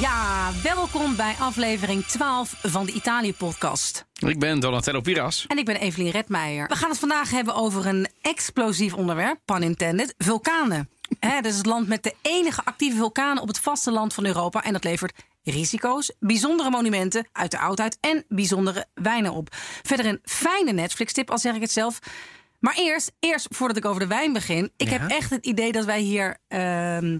Ja, welkom bij aflevering 12 van de Italië-podcast. Ik ben Donatello Piras. En ik ben Evelien Redmeijer. We gaan het vandaag hebben over een explosief onderwerp, pun intended, vulkanen. Hè, dat is het land met de enige actieve vulkanen op het vasteland van Europa. En dat levert risico's, bijzondere monumenten uit de oudheid en bijzondere wijnen op. Verder een fijne Netflix-tip, al zeg ik het zelf. Maar eerst, eerst voordat ik over de wijn begin. Ik heb echt het idee dat wij hier... ehm,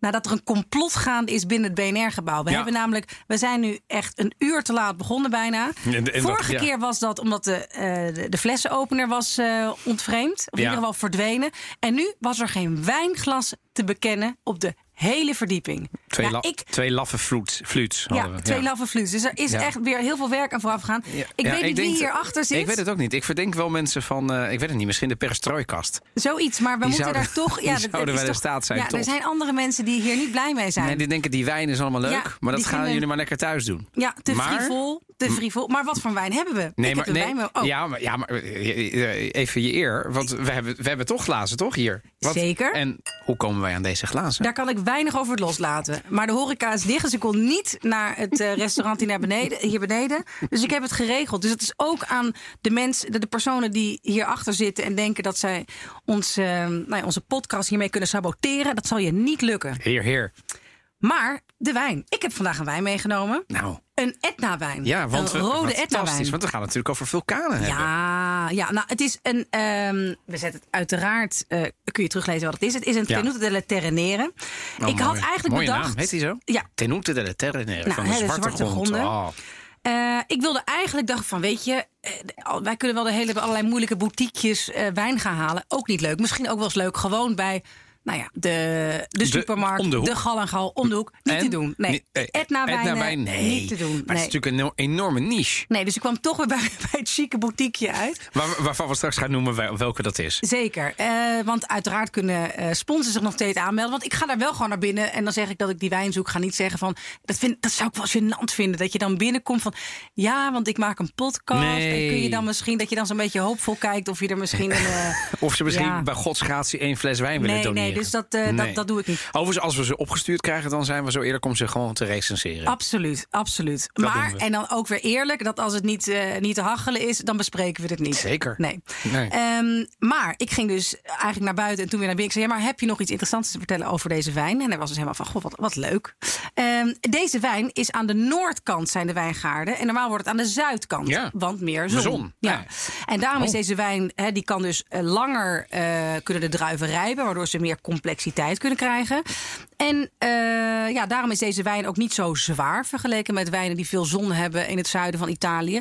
nou, dat er een complot gaande is binnen het BNR-gebouw. We Ja. hebben namelijk, we zijn nu echt een uur te laat begonnen bijna. En- en Vorige dat- ja. keer was dat omdat de, eh, de, de flessenopener was eh, ontvreemd. Of in ieder geval verdwenen. En nu was er geen wijnglas te bekennen op de hele verdieping. Twee, Ja, la- ik, twee laffe fluits. ja, we. twee laffe fluits. Dus er is Ja. echt weer heel veel werk aan vooraf gegaan. Ja. Ik weet niet wie hierachter zit. Ik weet het ook niet. Ik verdenk wel mensen van, eh, ik weet het niet, misschien de perestrooikast. Zoiets, maar we Die moeten zouden- daar toch... die Ja, dat- zouden wel in staat zijn, Ja, er zijn andere mensen die hier niet blij mee zijn. Nee, die denken die wijn is allemaal leuk, maar dat die gaan jullie maar lekker thuis doen. Ja, te Maar- frivol, te frivol. Maar wat voor wijn hebben we? Nee, ik maar, heb de nee, wijn oh. ja, maar, ja, maar eh, eh, even je eer. Want we hebben, we hebben toch glazen, toch, hier? Wat- Zeker. En hoe komen wij aan deze glazen? Daar kan ik weinig over loslaten. Maar de horeca is dicht, dus ik kon niet naar het eh, restaurant hier, naar beneden, hier beneden. Dus ik heb het geregeld. Dus het is ook aan de mensen, de, de personen die hierachter zitten en denken dat zij ons, nou ja, onze podcast hiermee kunnen saboteren. Dat zal je niet lukken. Heer, heer. Maar de wijn. Ik heb vandaag een wijn meegenomen. Nou, Een Etna-wijn. ja, want een we- rode Etna-wijn. Want we gaan natuurlijk over vulkanen hebben. Ja, ja, nou, het is een. ehm, we zetten het uiteraard. eh, kun je teruglezen wat het is. Het is een Ja. Tenuta delle Terrenere. Oh, ik had eigenlijk Mooie bedacht. naam. Heet die zo? Ja. Tenute delle Terrenere, Nou, van de zwarte, zwarte grond. gronden. Oh. Eh, ik wilde eigenlijk dacht van, weet je, eh, wij kunnen wel de hele allerlei moeilijke boutiquejes wijn gaan halen. Ook niet leuk. Misschien ook wel eens leuk. Gewoon bij. Nou ja, de, de supermarkt, de hoek. gal en gal, om de hoek. Niet En? te doen. Nee, wijnen, wijn, nee. niet te doen. Maar het is natuurlijk een eno- enorme niche. nee, dus ik kwam toch weer bij, bij het chique boutiqueje uit. Waar, waarvan we straks gaan noemen wel- welke dat is. Zeker, eh, want uiteraard kunnen eh sponsors zich nog steeds aanmelden. Want ik ga daar wel gewoon naar binnen en dan zeg ik dat ik die wijn zoek. Ga niet zeggen van, dat, vind, dat zou ik wel gênant vinden. Dat je dan binnenkomt van, ja, want ik maak een podcast. Nee. En kun je dan misschien, dat je dan zo'n beetje hoopvol kijkt of je er misschien... Een, eh, Of ze misschien Ja. bij gods gratie één fles wijn willen doneren. Dus dat, eh, Nee. dat, dat doe ik niet. Overigens, als we ze opgestuurd krijgen, dan zijn we zo eerlijk om ze gewoon te recenseren. Absoluut, absoluut. Dat maar, en dan ook weer eerlijk, dat als het niet, eh, niet te hachelen is, dan bespreken we het niet. Zeker. Nee. Nee. Ehm, maar ik ging dus eigenlijk naar buiten en toen weer naar binnen. Ik zei, ja, maar heb je nog iets interessants te vertellen over deze wijn? En hij was dus helemaal van, goh, wat, wat leuk. Ehm, deze wijn is aan de noordkant zijn de wijngaarden. En normaal wordt het aan de zuidkant, Ja. want meer zon. Zon, Ja. ja. En daarom is Oh. deze wijn, die kan dus eh, langer kunnen de druiven rijpen, waardoor ze meer complexiteit kunnen krijgen. En eh, ja, daarom is deze wijn ook niet zo zwaar vergeleken met wijnen die veel zon hebben in het zuiden van Italië.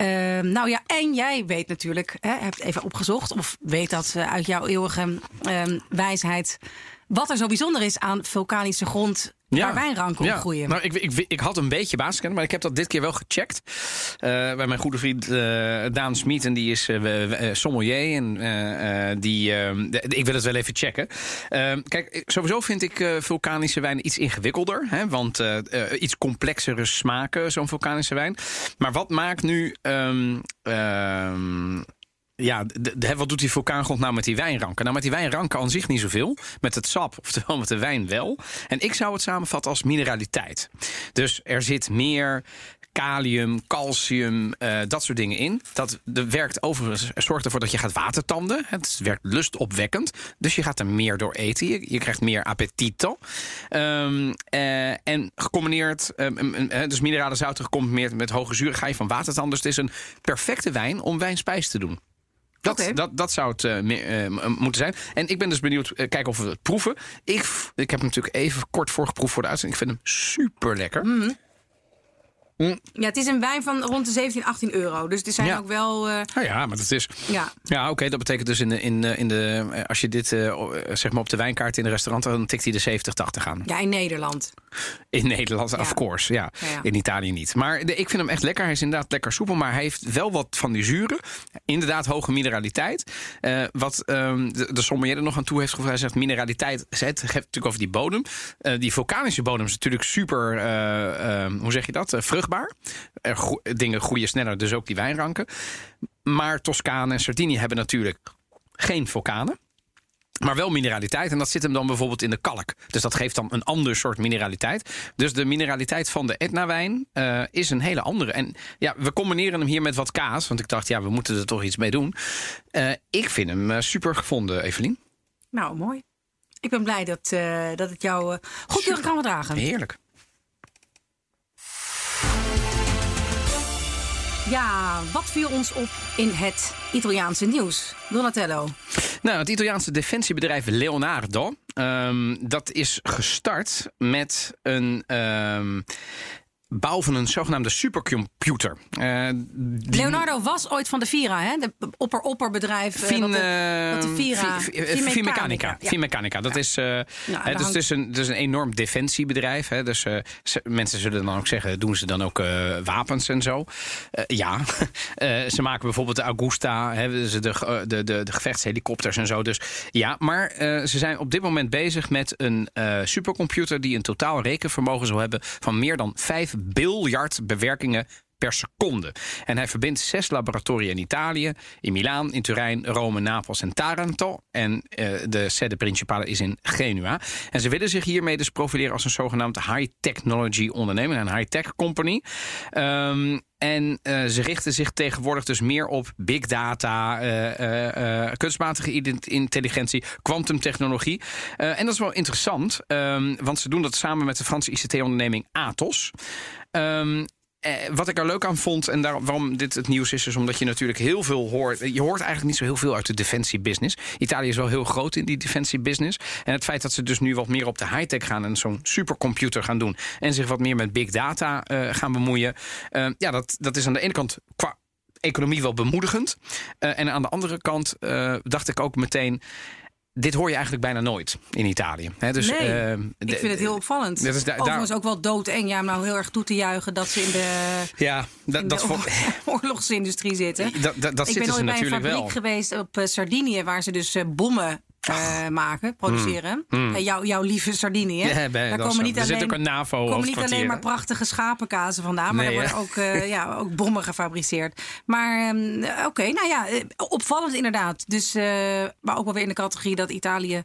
Ehm, nou ja, en jij weet natuurlijk, hè, hebt even opgezocht, of weet dat eh, uit jouw eeuwige ehm, wijsheid, wat er zo bijzonder is aan vulkanische grond waar wijnranken op groeien. Nou, ik, ik, ik had een beetje basiskennis, maar ik heb dat dit keer wel gecheckt. Eh, bij mijn goede vriend eh, Daan Smit, en die is eh, sommelier. En die, eh, de- ik wil het wel even checken. Eh, kijk, sowieso vind ik vulkanische wijnen iets ingewikkelder. Hè, want iets complexere smaken, zo'n vulkanische wijn. Maar wat maakt nu... ehm, ehm, ja, wat doet die vulkaangrond nou met die wijnranken? Nou, met die wijnranken aan zich niet zoveel. Met het sap, oftewel met de wijn wel. En ik zou het samenvatten als mineraliteit. Dus er zit meer kalium, calcium, eh, dat soort dingen in. Dat de, werkt overigens, zorgt ervoor dat je gaat watertanden. Het werkt lustopwekkend. Dus je gaat er meer door eten. Je, krijgt meer appetito. Ehm, eh, en gecombineerd, ehm, eh, dus minerale zouten gecombineerd met hoge zuur, ga je van watertanden. Dus het is een perfecte wijn om wijnspijs te doen. Dat, dat, dat zou het eh, meer, eh, moeten zijn. En ik ben dus benieuwd, eh, kijken of we het proeven. Ik, ik heb hem natuurlijk even kort voorgeproefd voor de uitzending. Ik vind hem super lekker. Ja, het is een wijn van rond de 17, 18 euro. Dus er zijn Ja. ook wel... eh, Nou ja, maar dat is. ja. Ja, oké. dat betekent dus in de, in, in de. eh, Als je dit eh, zeg maar op de wijnkaart in een restaurant. dan tikt hij de 70, 80 aan. ja, in Nederland. In Nederland, of course. Ja. In Italië niet. Maar de- ik vind hem echt lekker. Hij is inderdaad lekker soepel. Maar hij heeft wel wat van die zuren. Inderdaad, hoge mineraliteit. Wat ehm, de, de sommelier er nog aan toe heeft gevoegd. Hij zegt mineraliteit. Het heeft natuurlijk over die bodem. Die vulkanische bodem is natuurlijk super. eh, eh, hoe zeg je dat? Eh, vruchtbaar. Er dingen groeien sneller, dus ook die wijnranken. Maar Toscane en Sardinië hebben natuurlijk geen vulkanen. Maar wel mineraliteit. En dat zit hem dan bijvoorbeeld in de kalk. Dus dat geeft dan een ander soort mineraliteit. Dus de mineraliteit van de Etna-wijn eh, is een hele andere. En ja, we combineren hem hier met wat kaas. Want ik dacht, ja, we moeten er toch iets mee doen. Eh, ik vind hem eh, super gevonden, Evelien. Nou, mooi. Ik ben blij dat, dat het jou goed kan dragen. Heerlijk. Ja, wat viel ons op in het Italiaanse nieuws? Donatello. Nou, het Italiaanse defensiebedrijf Leonardo. ehm, dat is gestart met een ehm, bouw van een zogenaamde supercomputer. Eh, die- Leonardo was ooit van de Vira, hè? De opper-opperbedrijf. eh, Fin, wat de, eh, wat de Vira... Fi- eh, Finmeccanica. Dat is, dus een, is een enorm defensiebedrijf. Hè, dus ze- mensen zullen dan ook zeggen: doen ze dan ook wapens en zo? Ja. Ze maken bijvoorbeeld de Augusta, hè, dus de, de, de, de gevechtshelikopters en zo. Dus ja, maar ze zijn op dit moment bezig met een supercomputer die een totaal rekenvermogen zal hebben van meer dan 5 biljard bewerkingen per seconde. En hij verbindt zes laboratoria in Italië, in Milaan, in Turijn, Rome, Napels en Taranto. En eh, de sede principale is in Genua. En ze willen zich hiermee dus profileren als een zogenaamd high-technology ondernemer, een high-tech company. Ehm, en eh, ze richten zich tegenwoordig dus meer op big data, eh, eh, kunstmatige intelligentie, kwantumtechnologie. En dat is wel interessant, ehm, want ze doen dat samen met de Franse ICT-onderneming Atos. Ehm, eh, wat ik er leuk aan vond en daar, waarom dit het nieuws is, is omdat je natuurlijk heel veel hoort. Je hoort eigenlijk niet zo heel veel uit de defensiebusiness. Italië is wel heel groot in die defensiebusiness. En het feit dat ze dus nu wat meer op de high-tech gaan en zo'n supercomputer gaan doen. en zich wat meer met big data eh, gaan bemoeien. eh, ja, dat, dat is aan de ene kant qua economie wel bemoedigend. Eh, en aan de andere kant dacht ik ook meteen. Dit hoor je eigenlijk bijna nooit in Italië. Hè, dus, Nee, eh, Ik vind het heel opvallend. Dat is da- daar- Overigens ook wel doodeng. Ja, nou heel erg toe te juichen dat ze in de, Ja, dat, in dat de oorlogsindustrie zitten. Dat, ik ben zitten ze ooit bij een fabriek wel. geweest op eh, Sardinië... waar ze dus eh, bommen eh, maken, produceren. Eh, jouw, jouw lieve Sardinië. Ja, Daar komen niet alleen, ook een NAVO komen niet alleen maar prachtige schapenkazen vandaan... maar Nee, er worden ook, eh, ja, ook bommen gefabriceerd. Maar ehm, eh, oké, nou ja, opvallend inderdaad. Dus, maar ook wel weer in de categorie dat Italië...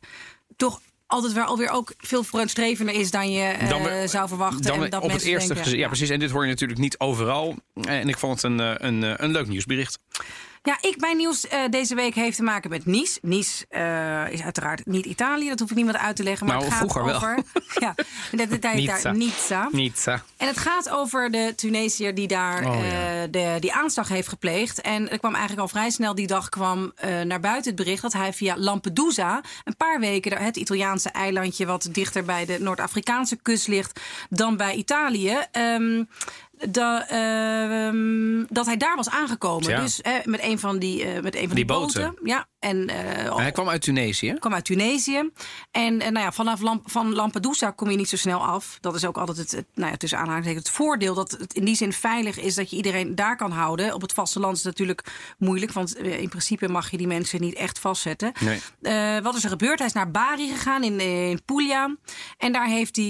toch altijd wel alweer ook veel vooruitstrevender is... dan je Dan we- zou verwachten. Dan en dat op het eerste denken, geze- ja, precies. En dit hoor je natuurlijk niet overal. En ik vond het een, een, een leuk nieuwsbericht. Ja, ik, mijn nieuws eh, deze week heeft te maken met Nice. Nice eh, is uiteraard niet Italië, dat hoef ik niemand uit te leggen. Maar Nou, het gaat vroeger wel. over. ja, tijd Nizza. daar Nizza. Eh, En het gaat over de Tunesiër die daar Oh, eh, de, die aanslag heeft gepleegd. En er kwam eigenlijk al vrij snel die dag kwam naar buiten het bericht dat hij via Lampedusa een paar weken, het Italiaanse eilandje wat dichter bij de Noord-Afrikaanse kust ligt dan bij Italië. ehm, da- ehm, dat hij daar was aangekomen. Ja. Dus eh, met een van die, eh, met een van Die die, boten. Ja, en eh, Hij kwam uit Tunesië. kwam uit Tunesië. En eh, nou ja, vanaf Lamp van Lampedusa kom je niet zo snel af. Dat is ook altijd het, het, nou ja, tussen aanhalingstekens het voordeel dat het in die zin veilig is dat je iedereen daar kan houden. Op het vasteland is het natuurlijk moeilijk, want eh, in principe mag je die mensen niet echt vastzetten. Nee. Wat is er gebeurd? Hij is naar Bari gegaan in, in Puglia. En daar heeft hij,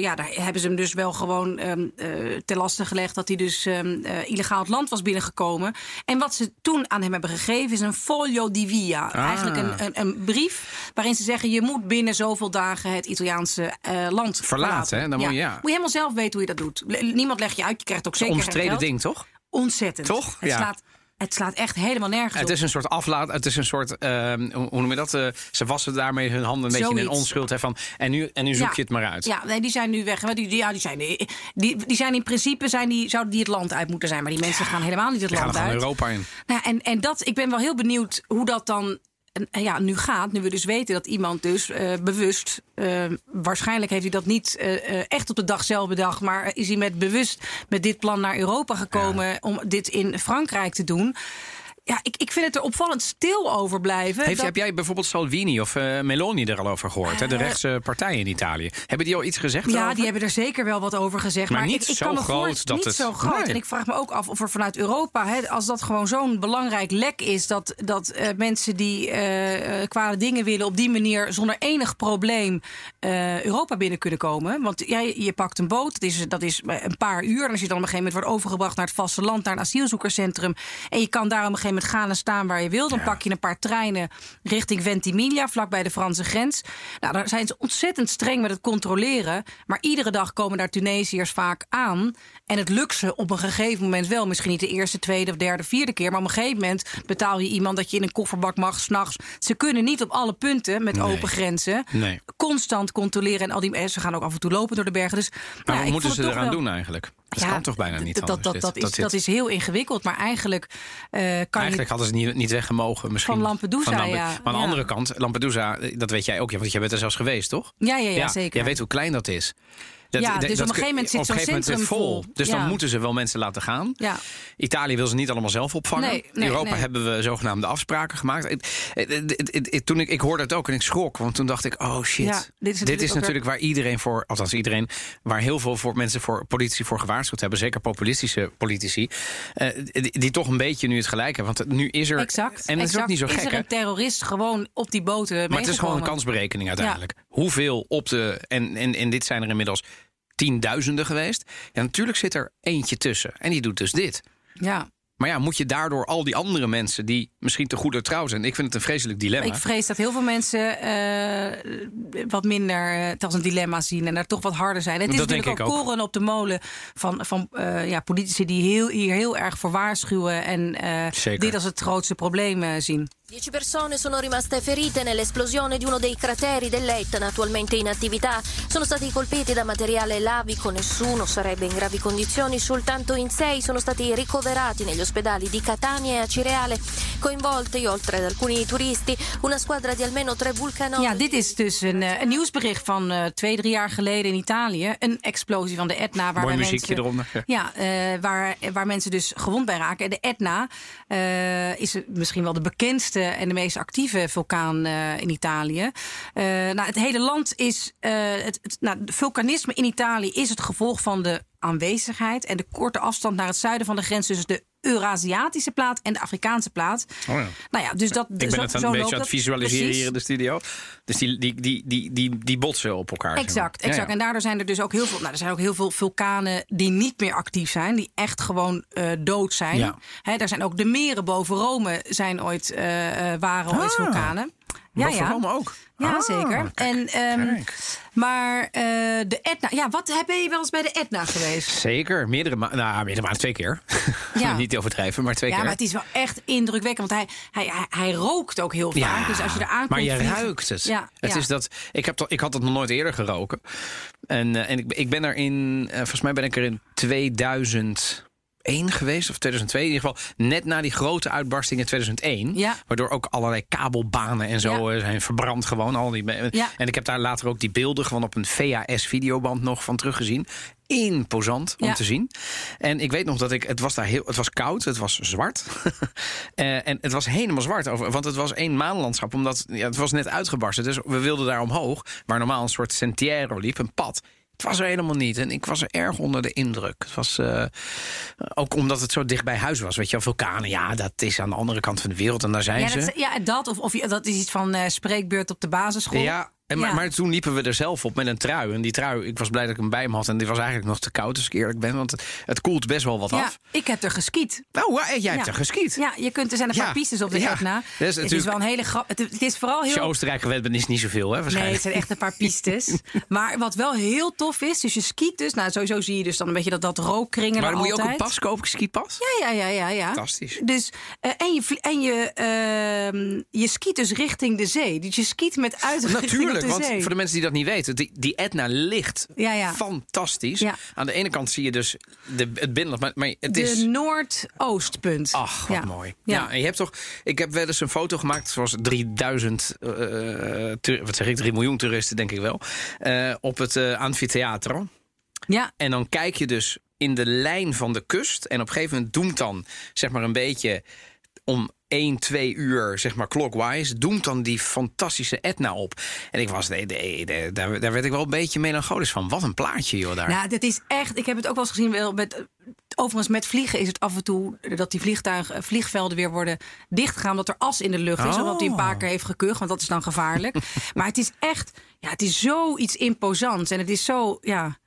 ja, daar hebben ze hem dus wel gewoon ehm eh, ten laste gelegd dat hij dus ehm, eh, illegaal het land was binnengekomen. En wat ze toen aan hem hebben gegeven is een folio di via. Ah. Eigenlijk een, een, een brief waarin ze zeggen je moet binnen zoveel dagen het Italiaanse eh, land Verlaten, hè? Dan moet je- ja. Moet je helemaal zelf weten hoe je dat doet. Niemand legt je uit, je krijgt ook zeker geen Omstreden ding, toch? Ontzettend. Toch? Het, Ja. slaat, het slaat echt helemaal nergens Het op. is een soort aflaat. Het is een soort. ehm, hoe noem je dat? Eh, ze wassen daarmee hun handen een beetje in onschuld. Hè, van, en, nu, en nu zoek Ja. je het maar uit. Ja, nee, die zijn nu weg. Die, die, ja, die, zijn, die, die zijn in principe zijn die, zouden die het land uit moeten zijn. Maar die mensen gaan helemaal niet het Die gaan land gewoon uit. Europa in. Nou, en, en dat, ik ben wel heel benieuwd hoe dat dan en, ja, nu gaat, nu we dus weten dat iemand dus eh, bewust, eh, waarschijnlijk heeft hij dat niet eh, echt op de dag zelf bedacht, maar is hij met bewust met dit plan naar Europa gekomen om dit in Frankrijk te doen. Ja, ik, ik vind het er opvallend stil over blijven. Heeft, Dat- Heb jij bijvoorbeeld Salvini of eh, Meloni er al over gehoord? hè? de rechtse partijen in Italië. Hebben die al iets gezegd? Ja, die hebben er zeker wel wat over gezegd. Maar Maar, niet ik, ik zo kan groot dat niet het- zo groot. Nee. En ik vraag me ook af of er vanuit Europa, hè, als dat gewoon zo'n belangrijk lek is, dat, dat eh, mensen die eh eh, kwade dingen willen op die manier zonder enig probleem eh, Europa binnen kunnen komen. Want jij, je pakt een boot, dat is, dat is een paar uur. En als je dan op een gegeven moment wordt overgebracht naar het vasteland, naar een asielzoekerscentrum. En je kan daar op een gegeven moment gaan en staan waar je wil. Dan pak je een paar treinen richting Ventimiglia, vlakbij de Franse grens. Nou, daar zijn ze ontzettend streng met het controleren. Maar iedere dag komen daar Tunesiërs vaak aan. En het lukt ze op een gegeven moment wel. Misschien niet de eerste, tweede of derde, vierde keer. Maar op een gegeven moment betaal je iemand dat je in een kofferbak mag s'nachts. Ze kunnen niet op alle punten met Nee. open grenzen. Nee. Constant controleren. En al die mensen gaan ook af en toe lopen door de bergen. Dus, Maar nou, wat moeten ze eraan wel- doen eigenlijk? Dat Ja, kan toch bijna niet dat, dat, dat, is, dat is heel ingewikkeld. Maar eigenlijk eh, kan Eigenlijk je... hadden ze niet, niet weg misschien. Van Lampedusa, Lampe- ja. Maar aan de Ja. andere kant, Lampedusa, eh, dat weet jij ook, want jij bent er zelfs geweest, toch? Ja, ja, ja, zeker. Jij weet hoe klein dat is. Dat, Ja, dat- dus op een gegeven moment zit zo'n centrum vol. vol. Dus dan moeten ze wel mensen laten gaan. Ja. Italië wil ze niet allemaal zelf opvangen. Nee, nee, In Europa nee. hebben we zogenaamde afspraken gemaakt. Het- toen ik, ik hoorde het ook en ik schrok, want toen dacht ik: oh shit. Ja, dit is natuurlijk waar iedereen voor, althans iedereen, waar heel veel voor mensen voor politici voor gewaarschuwd hebben, zeker populistische politici, eh, die, die toch een beetje nu het gelijk hebben. Want nu is er. Exact. En dat is ook niet zo Is gek. er hè? een terrorist gewoon op die boten Maar het is gewoon een kansberekening uiteindelijk. Hoeveel op de. En, en, en dit zijn er inmiddels tienduizenden geweest. Ja, natuurlijk zit er eentje tussen. En die doet dus dit. Ja. Maar ja, moet je daardoor al die andere mensen die misschien te goed trouw zijn. Ik vind het een vreselijk dilemma. Ik vrees dat heel veel mensen eh, wat minder eh, het als een dilemma zien en daar toch wat harder zijn. Het is Dat natuurlijk denk ook ik ook. koren op de molen van, van eh, ja, politici die heel, hier heel erg voor waarschuwen en dit als het grootste probleem zien. Dieci persone sono rimaste ferite nell'esplosione di uno dei crateri dell'Etna attualmente in attività. Sono stati colpiti da materiale lavico, nessuno sarebbe in gravi condizioni, soltanto in sei sono stati ricoverati negli ospedali di Catania e Acireale. Coinvolti, oltre ad alcuni turisti, una squadra di almeno tre vulcanologi. Ja, dit is dus een, eh, een nieuwsbericht van eh, twee, drie jaar geleden in Italië. Een explosie van de Etna. Waar Mooi muziekje mensen, eronder, ja. Eh, waar, waar mensen dus gewond bij raken. De Etna eh, is misschien wel de bekendste en de meest actieve vulkaan eh, in Italië. Eh, nou, het hele land is. eh, het, het, nou, vulkanisme in Italië is het gevolg van de aanwezigheid en de korte afstand naar het zuiden van de grens tussen de Eurasiatische plaat en de Afrikaanse plaat. Oh ja. Nou ja, dus dat. Ik ben zo- het een beetje aan het visualiseren hier in de studio. Dus die, die, die, die, die, die botsen op elkaar. zeg maar. Exact, Ja, exact. ja. En daardoor zijn er dus ook heel veel. Nou, er zijn ook heel veel vulkanen die niet meer actief zijn, die echt gewoon eh, dood zijn. Hè, daar zijn ook de meren boven Rome zijn ooit eh, waren ooit Ah. vulkanen. Ja, ja. Rome ook. Ja, Ah, zeker. kijk, en, ehm, kijk. Maar eh, de Etna. Ja, wat heb je wel eens bij de Etna geweest? Zeker, meerdere maanden. Nou, meerdere maanden, twee keer. Ja. Niet overdrijven, maar twee Ja, keer. maar het is wel echt indrukwekkend, want hij, hij, hij, hij rookt ook heel vaak. dus als je er aankomt. maar je vliegen- ruikt het. Ja, het ja. Is dat, ik, heb dat, ik had het nog nooit eerder geroken. En, eh, en ik, ik ben er in, eh, volgens mij ben ik er in 2001 geweest, of 2002 in ieder geval. Net na die grote uitbarsting in 2001. Ja. Waardoor ook allerlei kabelbanen en zo Ja. eh, zijn verbrand gewoon. Al die, Ja. En ik heb daar later ook die beelden gewoon op een VHS-videoband nog van teruggezien. Imposant om Ja. te zien. En ik weet nog dat ik, het was daar heel, het was koud, het was zwart. Eh, en het was helemaal zwart, over, want het was één maanlandschap, omdat ja, het was net uitgebarsten. Dus we wilden daar omhoog, waar normaal een soort sentiero liep, een pad. Het was er helemaal niet. En ik was er erg onder de indruk. Het was eh, ook omdat het zo dicht bij huis was. Weet je, vulkanen, ja, dat is aan de andere kant van de wereld. En daar zijn Ja, ze. dat, ja, dat of, of dat is iets van eh, spreekbeurt op de basisschool. Ja, en maar, Ja. maar toen liepen we er zelf op met een trui. En die trui, ik was blij dat ik hem bij me had. En die was eigenlijk nog te koud, als ik eerlijk ben. Want het, koelt best wel wat Ja, af. ik heb er geskiet. Eh, jij hebt er geskiet. Ja, je kunt, er zijn een paar pistes op de ja. Etna. Dat is het is wel een hele grap. Het, het is vooral Als je heel. Oostenrijk gewend bent, is het niet zoveel, hè, Nee, waarschijnlijk. het zijn echt een paar pistes. maar wat wel heel tof is, dus je skiet dus. Nou, sowieso zie je dus dan een beetje dat, dat rookkringen maar dan moet je ook een pas kopen, skipas? Ja, ja, ja, ja, ja. Fantastisch. Dus, eh, en je, en je, ehm, je skiet dus richting de zee. Dus je skiet met Natuurlijk. Leuk, want voor de mensen die dat niet weten, die, die Etna ligt Ja, ja. fantastisch. Ja. Aan de ene kant zie je dus de, het binnenland, maar, maar het de is. Noordoostpunt. Ach, wat mooi. Ja. En je hebt toch. Ik heb wel eens een foto gemaakt. zoals 3000. eh, toer- wat zeg ik? 3 miljoen toeristen, denk ik wel. eh, op het eh amfitheater. ja. En dan kijk je dus in de lijn van de kust. En op een gegeven moment doemt dan, zeg maar, een beetje om 1, 2 uur, zeg maar, clockwise, doemt dan die fantastische Etna op. En ik was, nee, nee, nee, daar, daar werd ik wel een beetje melancholisch van. Wat een plaatje, joh, daar. Nou, dit is echt. Ik heb het ook wel eens gezien. Wel met, overigens, met vliegen is het af en toe dat die vliegtuigen, vliegvelden weer worden dichtgegaan. Omdat er as in de lucht is. Oh. Omdat hij een paar keer heeft gekucht. Want dat is dan gevaarlijk. maar het is echt. Ja, het is zoiets imposants. En het is zo. Ja,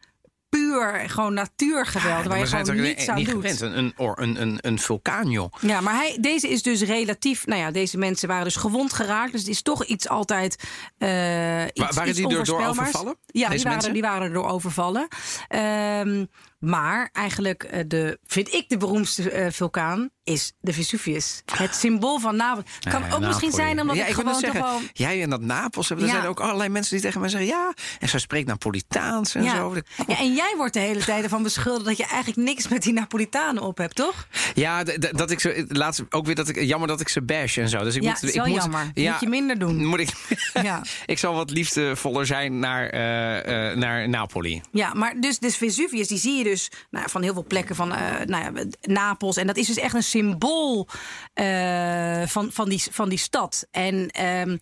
puur gewoon natuurgeweld. waar je gewoon niets aan niet doet. gewend. Een, een, een, een, vulkaan, joh. Ja, maar hij, deze is dus relatief. Nou ja, deze mensen waren dus gewond geraakt. Dus het is toch iets altijd. eh iets, Wa- waren iets die door- overvallen, Ja, die waren, die waren er door overvallen. Ehm, maar eigenlijk, eh, de, vind ik de beroemdste eh, vulkaan is de Vesuvius. Het symbool van Napels. Het kan Ja, ook misschien zijn omdat ja, ik, gewoon toch zeggen, wel... Jij en dat Napels, er Ja. zijn ook allerlei mensen die tegen mij zeggen... ja, en zij spreekt Napolitaans en Ja. zo. ja, en jij wordt de hele tijd ervan beschuldigd dat je eigenlijk niks met die Napolitanen op hebt, toch? Ja, dat ik ze laatst ook weer dat ik jammer dat ik ze bash en zo. Dus ik Ja, moet, is ik wel moet, jammer. Ja, Moet je minder doen. Moet ik? Ja. ik zal wat liefdevoller zijn naar, eh, naar Napoli. Ja, maar dus, dus Vesuvius, die zie je dus nou, van heel veel plekken van eh, nou ja, Napels. En dat is dus echt een symbool eh, van, van, die, van die stad. En ehm,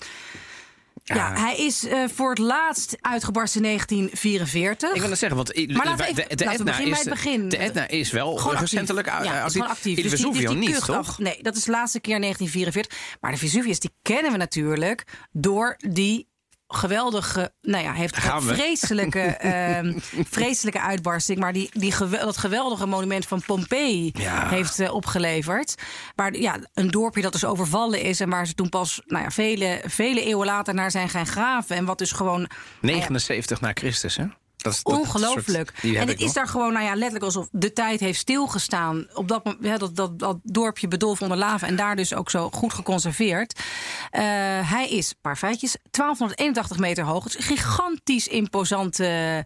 ja. Ja. hij is eh, voor het laatst uitgebarsten in 1944. Ik wil dat zeggen, want Maar laten we even- de laten we Etna beginnen is, bij het begin. De Etna is wel Gewoon recentelijk actief. uit. Ja, gewoon actief. De Dus Vesuvio dus niet, kucht toch? Nee, dat is de laatste keer 1944. Maar de Vesuvius, die kennen we natuurlijk door die geweldige, nou ja, heeft een vreselijke, ehm, vreselijke uitbarsting. Maar die, die dat geweldige monument van Pompeii Ja. heeft eh, opgeleverd. Waar ja, een dorpje dat dus overvallen is. En waar ze toen pas nou ja, vele, vele eeuwen later naar zijn gaan graven. En wat dus gewoon 79 na Christus, hè? Dat is, dat Ongelooflijk. soort- En het is nog. daar gewoon, nou ja, letterlijk alsof de tijd heeft stilgestaan. Op dat, mo- ja, dat, dat, dat dorpje bedolven onder lava. En daar dus ook zo goed geconserveerd. Eh, hij is, een paar feitjes, 1281 meter hoog. Het is een gigantisch imposant, eh,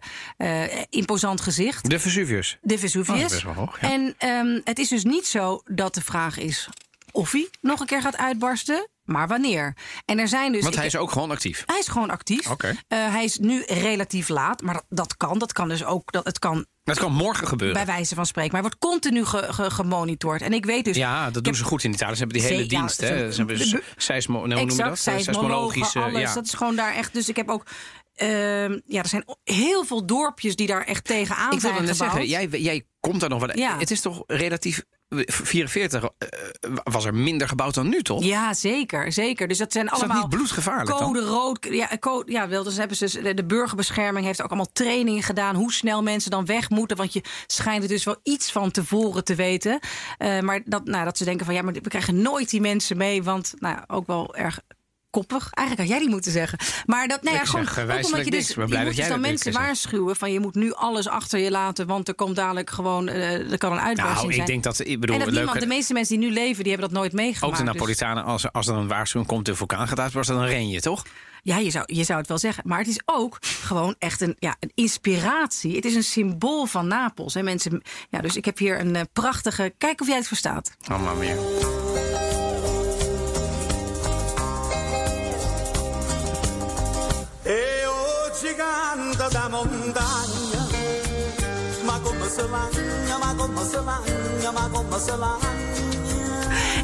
imposant gezicht. De Vesuvius. De Oh, dat Vesuvius. is best wel hoog, ja. En ehm, het is dus niet zo dat de vraag is of hij nog een keer gaat uitbarsten. Maar wanneer? En er zijn dus. Want ik- hij is ook gewoon actief. hij is gewoon actief. Oké. Eh, hij is nu relatief laat, maar dat, dat kan. Dat kan dus ook. Dat, het kan Dat kan morgen gebeuren. bij wijze van spreken. Maar hij wordt continu ge, ge- gemonitord. En ik weet dus. Ja, dat doen ze goed in Italië. Ze hebben die hele Zee- ja, dienst. zo- hè. Ze hebben seismo, nee, hoe noem je dat? exact, Seismologische. alles. Ja. Dat is gewoon daar echt. Dus ik heb ook. ehm, ja, er zijn heel veel dorpjes die daar echt tegenaan Ik zijn wilde net gebouwd. zeggen, jij, jij komt daar nog wat. Ja. Het is toch relatief. 44 eh, was er minder gebouwd dan nu, toch? Ja, zeker, zeker. Dus dat zijn dat allemaal niet bloedgevaarlijk dan? code rood. Ja, code, ja, wel. Dus hebben ze dus- de, burgerbescherming heeft ook allemaal trainingen gedaan hoe snel mensen dan weg moeten, want je schijnt er dus wel iets van tevoren te weten. Eh, maar dat, nou, dat ze denken van ja, maar we krijgen nooit die mensen mee, want nou, ook wel erg koppig. Eigenlijk had jij die moeten zeggen. Maar dat, nou ja, gewoon zeg, eh, omdat je dus, niks. Je moet dat dus jij dan dat mensen waarschuwen van je moet nu alles achter je laten, want er komt dadelijk gewoon, eh, er kan een uitbarsting Nou, ik zijn. denk dat. Ik bedoel, en dat niemand, de meeste mensen die nu leven, die hebben dat nooit meegemaakt. ook de Dus- Napolitanen, als, als er een waarschuwing komt, de vulkaan gaat uitbarsten, dan ren je, toch? Ja, je zou, je zou het wel zeggen. Maar het is ook gewoon echt een, ja, een inspiratie. Het is een symbool van Napels. Hè. Mensen, ja, dus ik heb hier een eh, prachtige... Kijk of jij het verstaat. Oh, maar canta da montagna, ma come se lagna, ma come se lagna, ma come se lagna.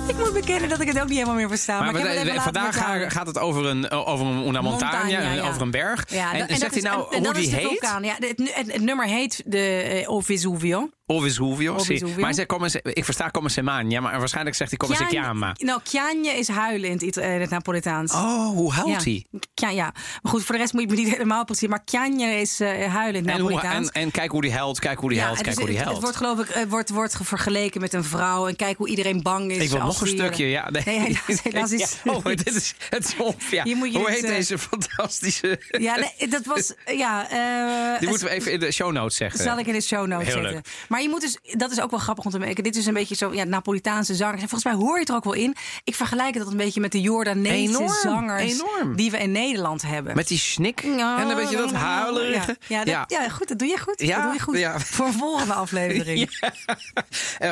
Ik moet bekennen dat ik het ook niet helemaal meer versta. Maar, Maar, ik heb het vandaag gaat het over een, over een, una montagna, Montagna, en ja. over een berg. Ja, en, dat- zegt dat hij nou en- en hoe dat die is de heet? vulkaan. Ja, het, het, het nummer heet de uh, O Vesuvio. O Vesuvio. O sì. Vesuvio. Maar hij zegt, come se- ik versta come se magna, maar waarschijnlijk zegt hij come se chiama. Nou, Chiagne is huilen in het, Ita- in het Napolitaans. Oh, hoe huilt ja. hij? Ja. Maar goed, voor de rest moet je me niet helemaal precies. Maar Chiagne is eh, huilen in het En, hoe, Napolitaans. en, en kijk hoe die huilt, kijk hoe die huilt, het kijk is- hoe die het- huilt. Het wordt geloof ik eh, wordt, wordt ge- vergeleken met een vrouw. En kijk hoe iedereen bang is. ik wil nog een die, eh, stukje, ja. Nee, Nee, helaas, helaas is- Ja, oh, dit is het is op, ja. Hier moet je Hoe heet eh, deze fantastische... Ja, nee, dat was. Ja, eh, Die moeten we even in de show notes zeggen. Zal ik in de show notes zetten. Maar je moet dus, dat is ook wel grappig om te merken. Dit is een beetje zo, ja, Napolitaanse zangers. En volgens mij hoor je het er ook wel in. Ik vergelijk het een beetje met de Jordaanese Enorm, zangers enorm. die we in Nederland hebben. Met die snik Ja, en een beetje dat ja, huilerige. Ja, ja, dat- ja, goed, dat doe je goed. Ja, dat doe je goed. Voor een volgende aflevering.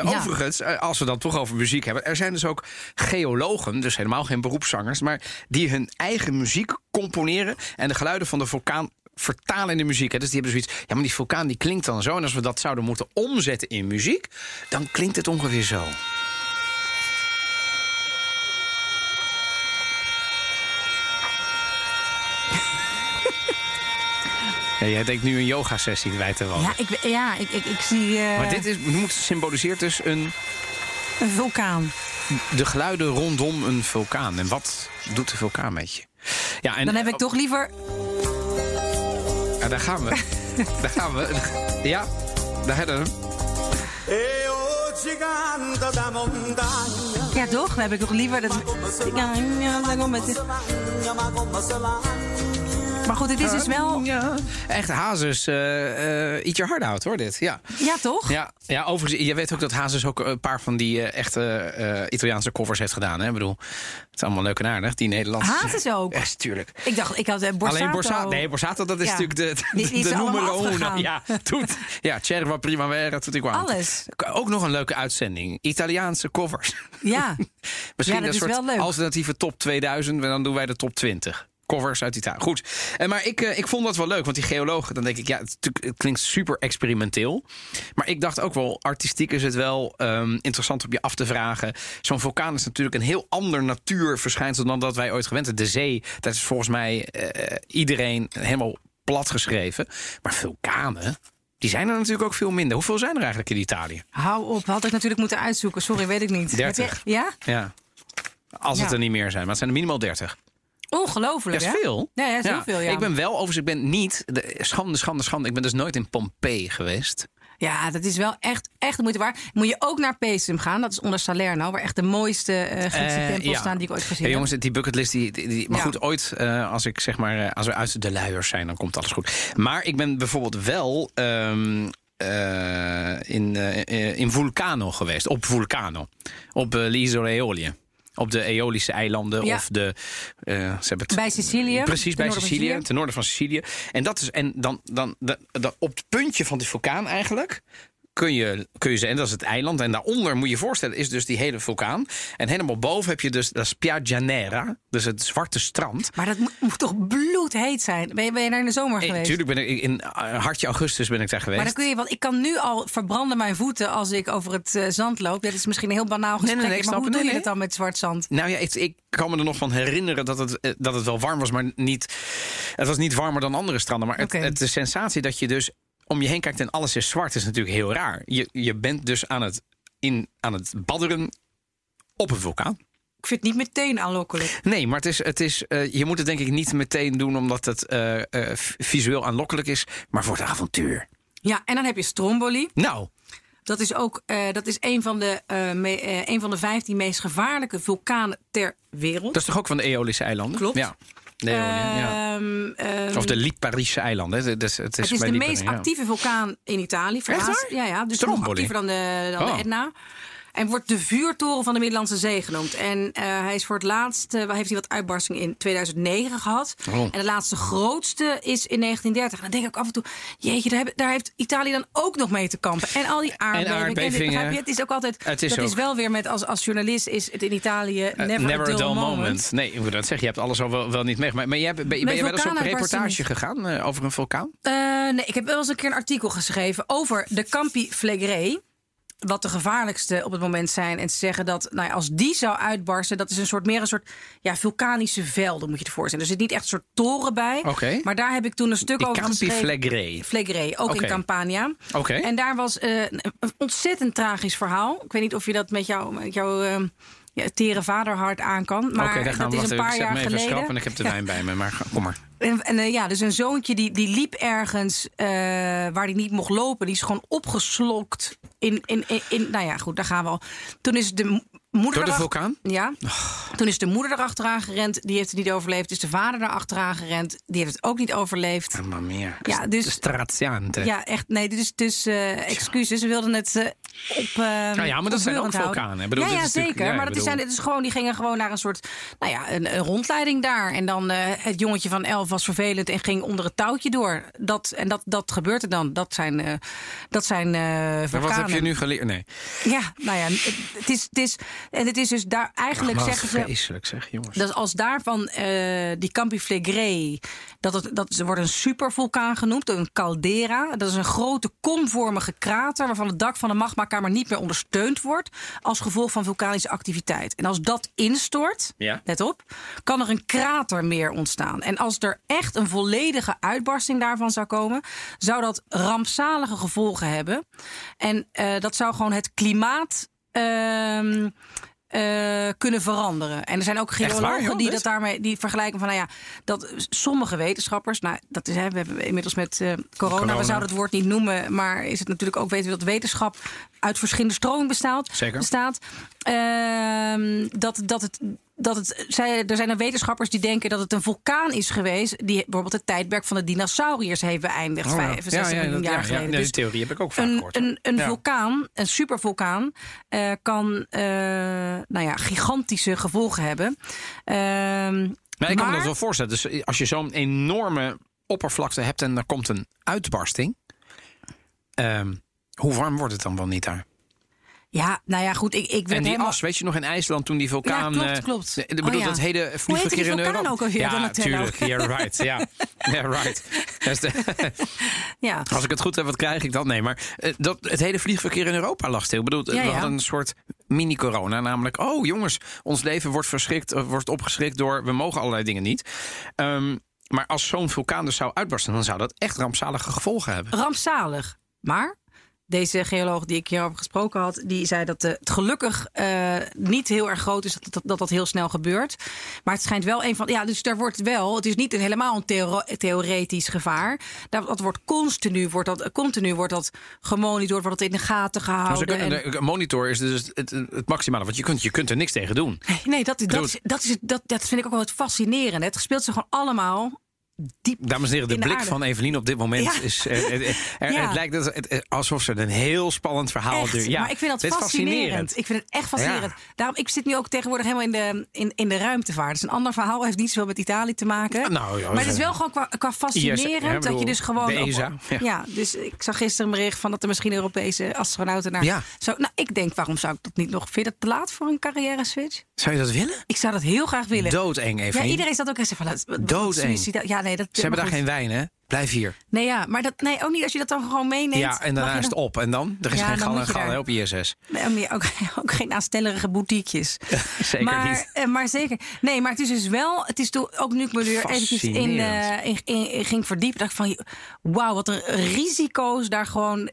Overigens, eh, als we dan toch over muziek hebben... er zijn dus ook geologen, dus helemaal geen beroepszangers... maar die hun eigen muziek componeren... en de geluiden van de vulkaan vertalen in de muziek. Hè. Dus die hebben zoiets... ja, maar die vulkaan die klinkt dan zo... en als we dat zouden moeten omzetten in muziek... dan klinkt het ongeveer zo. Ja, jij denkt nu een yoga-sessie kwijt te wonen. Ja, ik, ja, ik, ik, ik zie eh, Maar dit is, symboliseert dus een, een vulkaan. de geluiden rondom een vulkaan. En wat doet de vulkaan met je? Ja, en Dan heb ik toch liever... Ja, daar gaan we. daar gaan we. Ja, daar hebben we hem. E o gigante da montagna, Ja, toch? Dan heb ik toch liever... Dat... Maar goed, het is dus wel... Ja, echt Hazes. eh eh eat your heart out, hoor, dit. Ja. Ja, toch? Ja, ja, overigens, je weet ook dat Hazes ook een paar van die eh, echte eh, Italiaanse covers heeft gedaan. Hè? Ik bedoel, het is allemaal leuk en aardig, die Nederlandse. Hazes ook? Echt, tuurlijk. Ik dacht, ik had eh, Borsato. Alleen Borsato. Nee, Borsato, dat is Ja. natuurlijk de, de, de numero uno. Ja, doet, ja, Cerva Primavera, tutti quanti. Alles. Ook nog een leuke uitzending. Italiaanse covers. Ja. Misschien Ja, dat een is soort wel alternatieve top 2000. En dan doen wij de top 20. Covers uit Italië. Goed. En maar ik, eh, ik vond dat wel leuk. Want die geologen, dan denk ik, ja, het, het klinkt super experimenteel. Maar ik dacht ook wel, artistiek is het wel ehm, interessant om je af te vragen. Zo'n vulkaan is natuurlijk een heel ander natuurverschijnsel dan dat wij ooit gewend zijn. De zee, dat is volgens mij eh, iedereen helemaal plat geschreven. Maar vulkanen, die zijn er natuurlijk ook veel minder. Hoeveel zijn er eigenlijk in Italië? Hou op, had ik natuurlijk moeten uitzoeken. Sorry, weet ik niet. 30. Heb je- Ja? Ja. Als het er niet meer zijn. Maar het zijn er minimaal 30. Ongelooflijk, Dat is hè? veel. Ja, is heel veel, ja. Ik ben wel, overigens, ik ben niet... De, schande, schande, schande. Ik ben dus nooit in Pompeii geweest. Ja, dat is wel echt, echt de moeite waard. Moet je ook naar Pesum gaan. Dat is onder Salerno, waar echt de mooiste eh Griekse Eh, tempels ja. staan die ik ooit gezien heb. jongens, die bucketlist, die, die, die- maar Ja. goed, ooit eh, als ik zeg maar, als we uit de luiers zijn, dan komt alles goed. Maar ik ben bijvoorbeeld wel ehm, eh, in, in Vulcano geweest, op Vulcano, op uh, Eolie. Op de Eolische eilanden Ja. of de. eh, ze hebben het, Bij Sicilië, Precies, bij Sicilië. ten noorden van Sicilië. En dat is. En dan, dan, dan, dan op het puntje van die vulkaan eigenlijk. Kun je, kun je zeggen, en dat is het eiland. En daaronder moet je je voorstellen, is dus die hele vulkaan. En helemaal boven heb je dus de Spiaggia Nera, dus het zwarte strand. Maar dat moet, moet toch bloedheet zijn? Ben je, ben je daar in de zomer geweest? Natuurlijk ben ik in eh, hartje augustus ben ik daar geweest. Maar dan kun je, want ik kan nu al verbranden mijn voeten als ik over het eh, zand loop. Dat is misschien een heel banaal nee, gesprek. nee, maar hoe het. doe je dat dan met zwart zand? Nou ja, ik, ik kan me er nog van herinneren dat het, eh, dat het wel warm was, maar niet. Het was niet warmer dan andere stranden. Maar het, het, de sensatie dat je dus om je heen kijkt en alles is zwart, is natuurlijk heel raar. Je, je bent dus aan het, in, aan het badderen op een vulkaan. Ik vind het niet meteen aanlokkelijk. Nee, maar het is, het is, eh, je moet het denk ik niet meteen doen omdat het eh, eh, visueel aanlokkelijk is, maar voor het avontuur. Ja, en dan heb je Stromboli. Nou, Dat is ook dat is een, van de, me- een van de 15 meest gevaarlijke vulkanen ter wereld. dat is toch ook van de Eolische eilanden? Klopt. Ja. Eoliën, ja. Ehm, Of de Liparische eilanden. hè. Het is, het is, het is de Lipari, meest actieve vulkaan in Italië. Echt waar? Ja, ja, dus nog actiever dan de, dan Oh. de Etna. En wordt de vuurtoren van de Middellandse Zee genoemd. En eh, hij is voor het laatst, eh, heeft hij wat uitbarstingen in 2009 gehad. Oh. En de laatste grootste is in 1930. En dan denk ik ook af en toe, jeetje, daar, daar heeft Italië dan ook nog mee te kampen. En al die aardbevingen. aardbevingen. begrijp je? Het is ook altijd, Het is dat is wel weer met als, als journalist is het in Italië Eh, never, a dull, moment. Nee, ik moet dat zeggen. Je hebt alles al wel, wel niet meegemaakt. Maar jij, ben, ben je wel eens op een reportage gegaan over een vulkaan? Nee, ik heb wel eens een keer een artikel geschreven over de Campi Flegrei. Wat de gevaarlijkste op het moment zijn. En te zeggen dat nou ja, als die zou uitbarsten, dat is een soort meer een soort ja, vulkanische velden, moet je je voorstellen. Er zit niet echt een soort toren bij. Maar daar heb ik toen een stuk Die over Campi geschreven. Flegrei. Flegrei, ook in Campania. Oké. En daar was eh, een ontzettend tragisch verhaal. Ik weet niet of je dat met, jou, met jouw eh, ja, tere vaderhart aan kan. Maar daar gaan dat we. is een paar jaar me even geleden. schrap en ik heb de wijn bij me. Maar kom maar. En, en eh, ja, dus een zoontje die, die liep ergens eh, waar hij niet mocht lopen. Die is gewoon opgeslokt in, in, in, in- Nou ja, goed, daar gaan we al. Toen is de moeder Door de vulkaan? Ja. Toen is de moeder erachteraan gerend. Die heeft het niet overleefd. Is de vader erachteraan gerend. Die heeft het ook niet overleefd. Mamma mia. Ja, dus- Straziante. Ja, echt. Nee, dit is dus eh, excuses. Ze wilden het op. eh Nou ja, maar dat zijn ook vulkanen. Bedoel, ja, zeker. ja, maar dat is, bedoel- zijn, het is gewoon, die gingen gewoon naar een soort. Nou ja, een, een rondleiding daar. En dan eh, het jongetje van elf was vervelend en ging onder het touwtje door. Dat, en dat, dat gebeurt er dan. Dat zijn, eh dat zijn eh Maar vulkanen. wat heb je nu geleerd? Nee. Ja, nou ja, het, het is, het is. En het is dus daar eigenlijk zeggen ze. vreselijk zeg, jongens. Dat als daarvan die Campi Flegrei, dat, het, dat wordt een supervulkaan genoemd, een caldera. Dat is een grote komvormige krater waarvan het dak van de magmakamer niet meer ondersteund wordt als gevolg van vulkanische activiteit. En als dat instort, Ja. let op, kan er een kratermeer ontstaan. En als er echt een volledige uitbarsting daarvan zou komen, zou dat rampzalige gevolgen hebben. En eh, dat zou gewoon het klimaat. ehm, eh, kunnen veranderen. En er zijn ook geologen die dit? dat daarmee die vergelijken van, nou ja, dat sommige wetenschappers, nou, dat is, hè, we hebben inmiddels met eh, corona, Corona. we zouden het woord niet noemen, maar is het natuurlijk ook weten we dat wetenschap uit verschillende stromingen bestaat. Zeker. bestaat Ehm, dat, dat het. Dat het, zij, er zijn er wetenschappers die denken dat het een vulkaan is geweest. die bijvoorbeeld het tijdperk van de dinosauriërs heeft beëindigd. Oh, ja. 65 Ja, ja, miljoen jaar ja, ja. geleden. Dus die theorie heb ik ook vaak een, gehoord. Een, een vulkaan, een supervulkaan, eh, kan eh, nou ja, gigantische gevolgen hebben. Ehm, Nou, ik kan me maar- dat wel voorstellen. Dus als je zo'n enorme oppervlakte hebt en er komt een uitbarsting. ehm, hoe warm wordt het dan wel niet daar? Ja, nou ja, goed. Ik, ik werd En die helemaal... as, weet je nog in IJsland toen die vulkaan... Ja, klopt, eh, klopt. Ik Oh, bedoel, ja. dat hele vliegverkeer die in vulkaan Europa. ook alweer, Ja, Donatello? tuurlijk. Yeah, right. Ja, yeah, right. Ja. Als ik het goed heb, wat krijg ik dan? Nee, maar eh, dat, het hele vliegverkeer in Europa lag stil. Ik bedoel, Ja, we hadden een soort mini-corona. Namelijk, oh jongens, ons leven wordt, verschrikt, eh, wordt opgeschrikt door... we mogen allerlei dingen niet. Ehm, maar als zo'n vulkaan dus zou uitbarsten... dan zou dat echt rampzalige gevolgen hebben. rampzalig. Maar deze geoloog die ik hierover gesproken had, die zei dat eh, het gelukkig eh, niet heel erg groot is dat dat, dat dat heel snel gebeurt. Maar het schijnt wel een van. Ja, dus daar wordt wel. Het is niet een, helemaal een theoretisch gevaar. Dat, dat wordt continu, wordt dat, continu wordt dat gemonitord, wordt dat in de gaten ze gehouden. kunnen, en- de monitor is dus het, het, maximale. Want je kunt, je kunt er niks tegen doen. Nee, dat, dat, is, dat, is, dat, dat vind ik ook wel het fascinerende. Het speelt zich gewoon allemaal diep Dames en heren, de, blik aarde. van Evelien op dit moment Ja. is. eh, er- Ja. Het lijkt het, alsof ze een heel spannend verhaal Echt, doen. Ja, maar ik vind dat is fascinerend. Ik vind het echt fascinerend. Ja. Daarom, ik zit nu ook tegenwoordig helemaal in de, in, in de ruimtevaart. Dus een ander verhaal heeft niet zoveel met Italië te maken. Nou, ja, maar het is wel gewoon qua, qua fascinerend IS, ja, dat je dus gewoon. op- ja. ja. dus ik zag gisteren een bericht van dat er misschien Europese astronauten naar. Ja. Zo, nou, ik denk, waarom zou ik dat niet nog? Vind je dat te laat voor een carrière switch? Zou je dat willen? Ik zou dat heel graag willen. Doodeng, ja, Evelien. iedereen zat ook eens van. Doodeng. Ja, nee, dat. Ze hebben daar goed. geen wijn, hè? Blijf hier. Nee, ja, maar dat, nee, ook niet als je dat dan gewoon meeneemt. ja, en daarna is het op. En dan? Er is Ja, geen gal en gal op ISS. Nee, ook, ook geen aanstellerige boutiquejes. Zeker maar, niet. eh, maar zeker. Nee, maar het is dus wel. Het is toen ook nu ik me weer eventjes in, eh, in, in- in ging verdiepen. dacht van, wauw, wat er risico's daar gewoon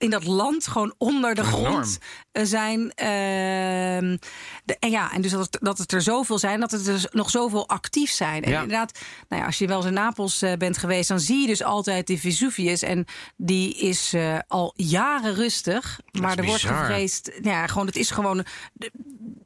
in dat land gewoon onder de Enorm. grond eh, zijn. Ehm, de, en ja, en dus dat het, dat het er zoveel zijn, dat het dus nog zoveel actief zijn. En Ja. inderdaad, nou ja, als je wel eens in Napels eh, bent geweest, dan zie je dus altijd die Vesuvius. En die is eh, al jaren rustig. Maar er wordt gevreesd. Ja, gewoon, het is gewoon. de-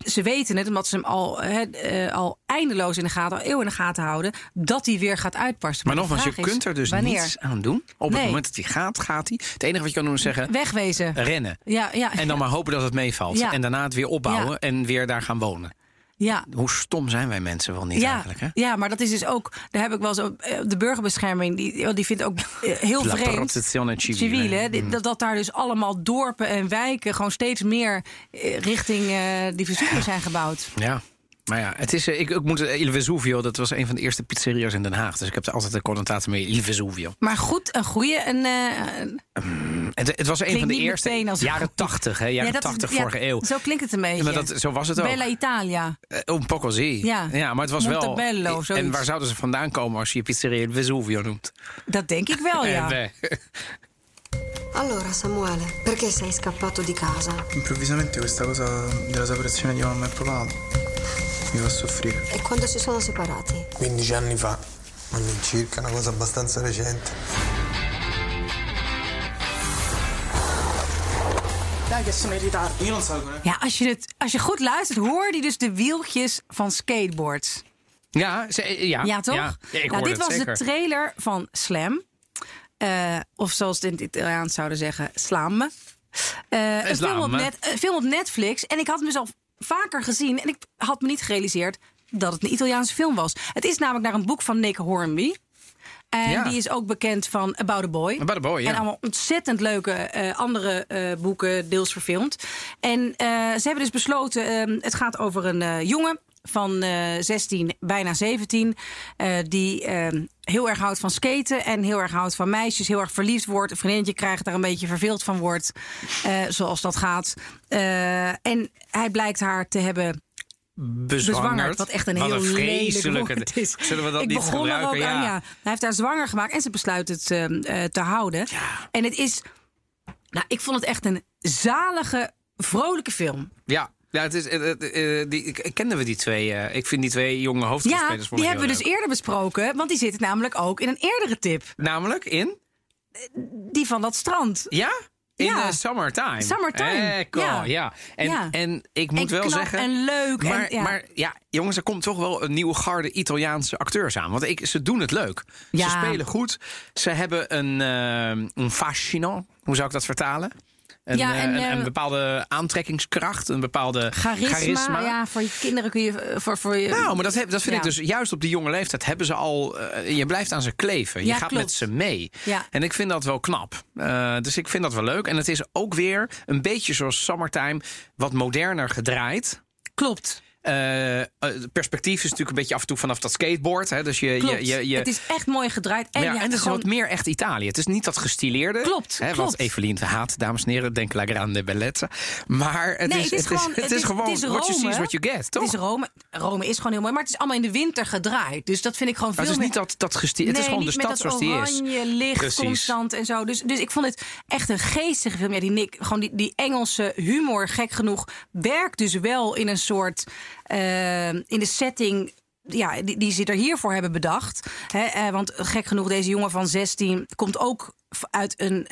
Ze weten het, omdat ze hem al, eh, al eindeloos in de gaten, al eeuwen in de gaten houden, dat hij weer gaat uitbarsten. Maar nogmaals, je is, kunt er dus wanneer? niets aan doen. Op het moment dat hij gaat, gaat hij. Het enige wat je kan doen is zeggen, Wegwezen. rennen. Ja, ja, En dan maar hopen dat het meevalt. En daarna het weer opbouwen en weer daar gaan wonen. Ja. Hoe stom zijn wij mensen wel niet Ja, eigenlijk, hè? ja, maar dat is dus ook. Daar heb ik wel zo. eh, De burgerbescherming, die, die vindt ook eh, heel La vreemd. hè, Mm. dat, dat daar dus allemaal dorpen en wijken gewoon steeds meer eh, richting die Vesuvius zijn gebouwd. Ja. Maar ja, het is, eh, ik, ik moet, eh, Il Vesuvio, dat was een van de eerste pizzeria's in Den Haag. Dus ik heb er altijd een connotatie mee, Il Vesuvio. Maar goed, een goede. Een, eh, Het, het was een van de eerste als- jaren 80, hè? Jaren ja, dat is- 80 ja, vorige eeuw. Zo klinkt het een beetje. Maar dat, zo was het ook. Bella Italia. Un poco sì. Ja. ja, maar het was wel... En waar zouden ze vandaan komen als je je pizzeria Il Vesuvio noemt? Dat denk ik wel, ja. Eh. Allora, Samuele, perché sei scappato di casa? Improvvisamente questa cosa della separazione di mamma e papà mi fa soffrire. E quando si sono separati? 15 anni fa, all'incirca, una cosa abbastanza recente. Io non salgo neanche. Ja, als je, het, als je goed luistert, hoor je dus de wieltjes van skateboards. Ja, ze- ja, Ja, toch? Ja, ik nou, dit het was zeker. de trailer van Slam. Eh, of zoals het in het Italiaans zouden zeggen, Slam. Eh, een, film op net, een film op Netflix. En ik had hem dus vaker gezien. En ik had me niet gerealiseerd dat het een Italiaanse film was. Het is namelijk naar een boek van Nick Hornby. En Ja. die is ook bekend van About a Boy. About a Boy, ja. En allemaal ontzettend leuke eh, andere boeken, deels verfilmd. En ze hebben dus besloten, eh, het gaat over een jongen van eh 16, bijna 17... eh, die eh, heel erg houdt van skaten en heel erg houdt van meisjes... heel erg verliefd wordt, een vriendinnetje krijgt, daar een beetje verveeld van wordt... eh, zoals dat gaat. En hij blijkt haar te hebben bezwangerd. Wat echt een Wat heel lelijk vreselijke- woord is. Zullen we dat ik niet begon er gebruiken? ook aan, Ja. ja. Hij heeft haar zwanger gemaakt en ze besluit het eh, eh, te houden. En het is... Nou, ik vond het echt een zalige, vrolijke film. Ja, ja het is, eh, eh, eh, die, kennen we die twee? ik vind die twee jonge Ja, hoofdrolspelers vond die hebben we dus eerder besproken. Want die zitten namelijk ook in een eerdere tip. Namelijk in? Die van dat strand. Ja? In Ja. eh, Summertime. Summertime, Ekkel, ja. ja. En, Ja. en ik moet En wel zeggen... en leuk en- Maar ja. ja. maar ja, jongens, er komt toch wel een nieuwe garde Italiaanse acteurs aan. Want ik, ze doen het leuk. Ja. Ze spelen goed. Ze hebben een, eh een fascino. Hoe zou ik dat vertalen? Een, Ja, eh, en, een, eh, een bepaalde aantrekkingskracht, een bepaalde Charisma, ja, voor je kinderen kun je... eh, Voor, voor je, Nou, maar dat, heb, dat vind Ja. ik dus juist op die jonge leeftijd hebben ze al. je blijft aan ze kleven. Je Ja, gaat klopt. met ze mee. Ja. En ik vind dat wel knap. Dus ik vind dat wel leuk. En het is ook weer een beetje zoals Summertime, wat moderner gedraaid. Klopt. Eh, eh, het perspectief is natuurlijk een beetje af en toe vanaf dat skateboard. Hè? Dus je, je, je, je- Het is echt mooi gedraaid. En, ja, ja, en het is gewoon- wat meer echt Italië. Het is niet dat gestileerde. Klopt, Hè, klopt. Wat Evelien haat, dames en heren. Denk La Grande Bellezza. Maar het, Nee, is, het, is, het is gewoon what you see is what you get, toch? Het is Rome. Rome is gewoon heel mooi, maar het is allemaal in de winter gedraaid. Dus dat vind ik gewoon Maar veel het is niet dat, dat gestileerd. het is gewoon de stad zoals die is. oranje licht Precies. constant en zo. Dus, dus ik vond het echt een geestige film. Ja, die, Nick, gewoon die, die Engelse humor, gek genoeg, werkt dus wel in een soort... eh, in de setting... Ja, die, die ze er hiervoor hebben bedacht. Hè, eh, want gek genoeg, deze jongen van 16 komt ook uit een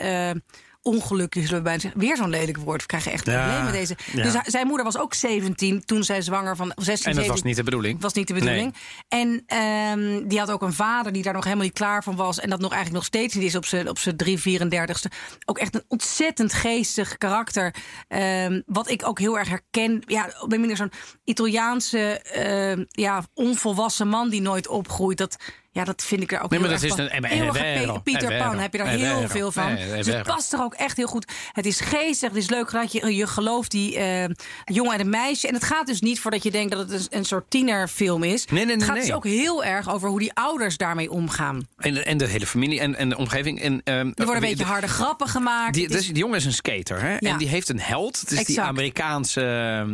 eh, ongeluk. Zullen we bijna zeggen. Weer zo'n lelijk woord. We krijgen echt Ja, problemen met deze. ja. Dus zijn moeder was ook 17 toen zij zwanger van of 16, En dat was 17 niet de bedoeling. was niet de bedoeling. En ehm, die had ook een vader die daar nog helemaal niet klaar van was. En dat nog eigenlijk nog steeds niet is op zijn op zijn 3, 34ste. Ook echt een ontzettend geestig karakter. Ehm, wat ik ook heel erg herken. Ja, op een manier zo'n Italiaanse, ehm, ja, onvolwassen man die nooit opgroeit. Dat, ja, dat vind ik er ook Nee, heel maar erg dat is een- erg vero, Pe- Peter è Pan heb je daar heel veel van. È dus het past er ook echt heel goed. Het is geestig, het is leuk dat je, je gelooft die eh, jongen en een meisje. En het gaat dus niet voordat je denkt dat het een, een soort tienerfilm is. Nee, nee, nee, het gaat dus ook heel erg over hoe die ouders daarmee omgaan. En, en de hele familie en, en de omgeving. En, ehm, Er worden een beetje de- harde grappen gemaakt. Die, Het is- dus die jongen is een skater. Hè? Ja. En die heeft een held. Het is die. Amerikaanse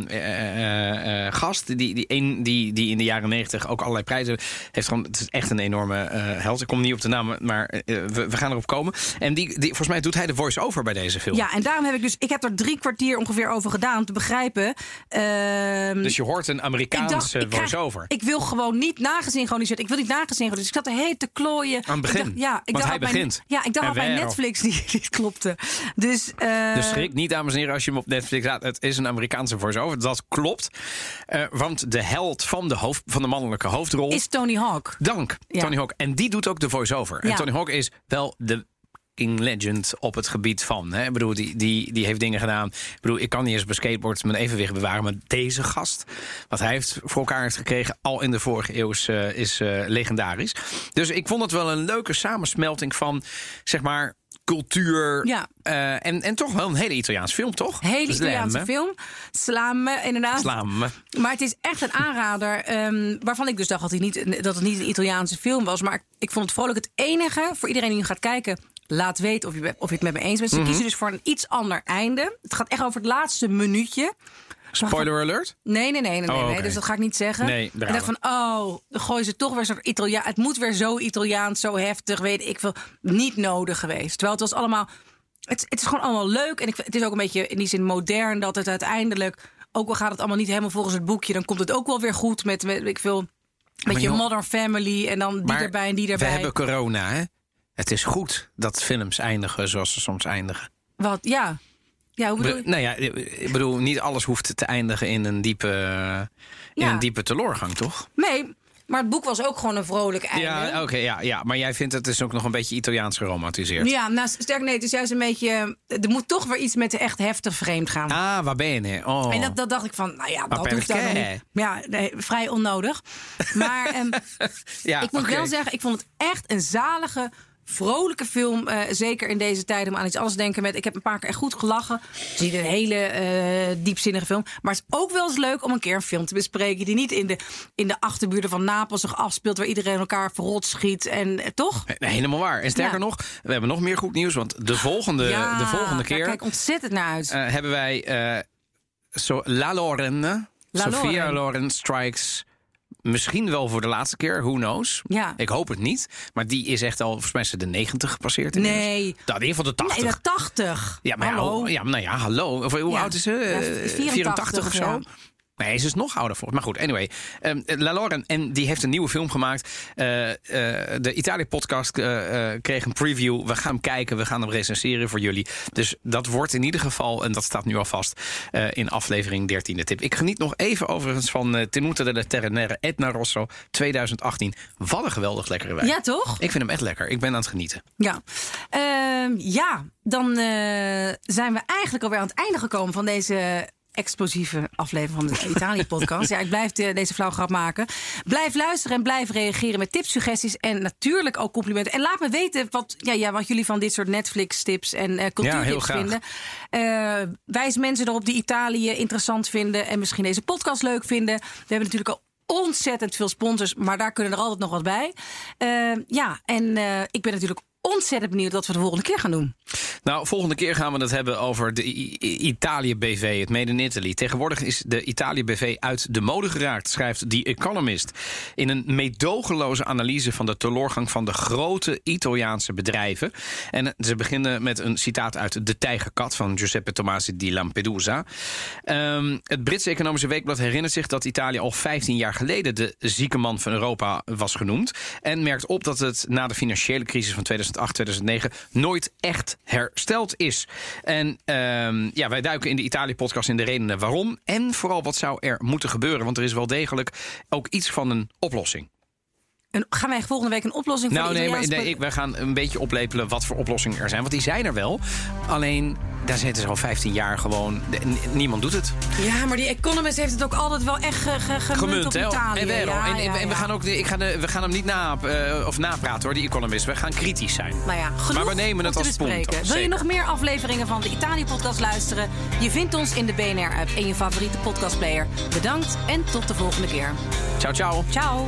eh, eh, gast. Die, die, een, die, die in de jaren negentig ook allerlei prijzen heeft. Gewoon, het is echt een enorme eh, held. Ik kom niet op de naam, maar eh, we, we gaan erop komen. En die, die, volgens mij doet hij de voice-over bij deze film. ja, en daarom heb ik dus... Ik heb er drie kwartier ongeveer over gedaan om te begrijpen. Ehm, Dus je hoort een ik Amerikaanse voice-over. ik wil gewoon niet nagesynchroniseerd. Ik wil niet nagesynchroniseerd. Dus ik zat er heet te klooien. Aan het begin. Dacht, ja, ik dacht hij dat mijn- begint. ja, ik dacht dat bij. Netflix niet, niet klopte. Dus, eh, Dus schrik niet, dames en heren, als je hem op Netflix laat. Het is een Amerikaanse voice-over. Dat klopt. Want de held van de, hoofd, van de mannelijke hoofdrol... is Tony Hawk. Dank, Ja. Tony Hawk. En die doet ook de voice-over. En. Tony Hawk is wel de king legend op het gebied van. Hè? Ik bedoel, die, die, die heeft dingen gedaan. Ik bedoel, ik kan niet eens bij skateboards mijn evenwicht bewaren. Maar deze gast, wat hij heeft voor elkaar heeft gekregen... al in de vorige eeuw is, eh, is eh, legendarisch. Dus ik vond het wel een leuke samensmelting van, zeg maar... Cultuur Ja. eh, en, en toch wel een hele Italiaans film, toch? Hele Slam, Italiaanse film. Slaan me, inderdaad. Slaan me. Maar het is echt een aanrader. ehm, waarvan ik dus dacht dat, hij niet, dat het niet een Italiaanse film was. Maar ik vond het vrolijk het enige. Voor iedereen die nu gaat kijken. Laat weten of je, of je het met me eens bent. Ze Mhm. kiezen dus voor een iets ander einde. Het gaat echt over het laatste minuutje. Spoiler alert? Nee, nee, nee, nee, Oh, nee, nee, oké. dus dat ga ik niet zeggen. Nee, ik dacht van, oh, dan gooien ze toch weer zo'n Italiaan. Het moet weer zo Italiaans, zo heftig, weet ik veel. Niet nodig geweest. Terwijl het was allemaal, het, het is gewoon allemaal leuk. En ik, het is ook een beetje in die zin modern dat het uiteindelijk, ook al gaat het allemaal niet helemaal volgens het boekje, dan komt het ook wel weer goed met, met ik veel, met je joh, Modern Family en dan die erbij en die We erbij. hebben corona, hè? Het is goed dat films eindigen zoals ze soms eindigen. Wat, ja. Ja, hoe bedoel je? Nou ja, ik bedoel, niet alles hoeft te eindigen in een diepe, in Ja. een diepe teleurgang, toch? Nee, maar het boek was ook gewoon een vrolijk einde. Ja, oké, ja, ja. Maar jij vindt het is ook nog een beetje Italiaans geromantiseerd. Ja, nou, sterk nee, het is juist een beetje... Er moet toch weer iets met de echt heftig vreemd gaan. Ah, waar ben je? Oh. En dat, dat dacht ik van, nou ja, dat hoeft daar dan niet. Ja, nee, vrij onnodig. Maar ehm, ja, ik moet wel zeggen, ik vond het echt een zalige, vrolijke film. eh, zeker in deze tijden om aan iets anders te denken. Met, ik heb een paar keer echt goed gelachen. Het is niet een hele eh, diepzinnige film. Maar het is ook wel eens leuk om een keer een film te bespreken... die niet in de, in de achterbuurten van Napels zich afspeelt... waar iedereen elkaar verrot schiet. En, eh, toch? Nee, helemaal waar. En sterker Ja. nog, we hebben nog meer goed nieuws. Want de volgende, ja, de volgende daar keer kijk ontzettend naar uit. hebben wij zo, La Lorraine. La Sophia Loren. Loren Strikes. Misschien wel voor de laatste keer, who knows? Ja. Ik hoop het niet. Maar die is echt al, volgens mij is ze de 90 gepasseerd. inmiddels. Nee. Nou, in ieder geval de 80. Nee, de 80. Ja, maar Hallo. oh, ja, nou ja, hallo. Of, hoe Ja. oud is ze? Ja, Eh, 84 84 of zo? Nee, ze is nog ouder voor. Maar goed, anyway. Um, La Lauren, en die heeft een nieuwe film gemaakt. Eh, eh, de Italië-podcast eh, kreeg een preview. We gaan hem kijken, we gaan hem recenseren voor jullie. Dus dat wordt in ieder geval, en dat staat nu al vast, in aflevering 13e tip. Ik geniet nog even overigens van uh, Tenuta della Terrenere Etna Rosso 2018. Wat een geweldig lekkere wijn. Ja, toch? Ik vind hem echt lekker. Ik ben aan het genieten. Ja, Ehm, ja dan zijn we eigenlijk alweer aan het einde gekomen van deze explosieve aflevering van de Italië-podcast. Ja, ik blijf de- deze flauw grap maken. Blijf luisteren en blijf reageren met tips, suggesties en natuurlijk ook complimenten. En laat me weten wat, ja, ja, wat jullie van dit soort Netflix-tips en eh cultuurtips vinden. Eh, wijs mensen erop die Italië interessant vinden en misschien deze podcast leuk vinden. We hebben natuurlijk al ontzettend veel sponsors, maar daar kunnen er altijd nog wat bij. Eh, ja, en ik ben natuurlijk ontzettend benieuwd wat we de volgende keer gaan doen. Nou, volgende keer gaan we het hebben over de I- Italië BV, het Made in Italy. Tegenwoordig is de Italië BV uit de mode geraakt, schrijft The Economist. In een meedogenloze analyse van de teleurgang van de grote Italiaanse bedrijven. En ze beginnen met een citaat uit De Tijgerkat van Giuseppe Tomasi di Lampedusa. Ehm, het Britse Economische Weekblad herinnert zich dat Italië al 15 jaar geleden de zieke man van Europa was genoemd. En merkt op dat het na de financiële crisis van 2008, 2009 nooit echt hersteld is. En ehm, ja, wij duiken in de Italië-podcast in de redenen waarom. En vooral wat zou er moeten gebeuren. Want er is wel degelijk ook iets van een oplossing. Gaan wij volgende week een oplossing voor Nou, de nee, maar nee, ik, wij gaan een beetje oplepelen wat voor oplossingen er zijn. Want die zijn er wel. Alleen, daar zitten ze al 15 jaar gewoon. de- niemand doet het. Ja, maar die Economist heeft het ook altijd wel echt ge, ge- gemunt, Gemunt, op? Italië. En. Ja, en, en- ja, en we gaan ook. Ik ga de, we gaan hem niet na, eh, of napraten hoor, die Economist. We gaan kritisch zijn. Nou ja, genoeg maar we nemen het als punt. Wil je nog meer afleveringen van de Italië-podcast luisteren? Je vindt ons in de BNR-app en je favoriete podcastplayer. Bedankt en tot de volgende keer. Ciao, ciao. Ciao.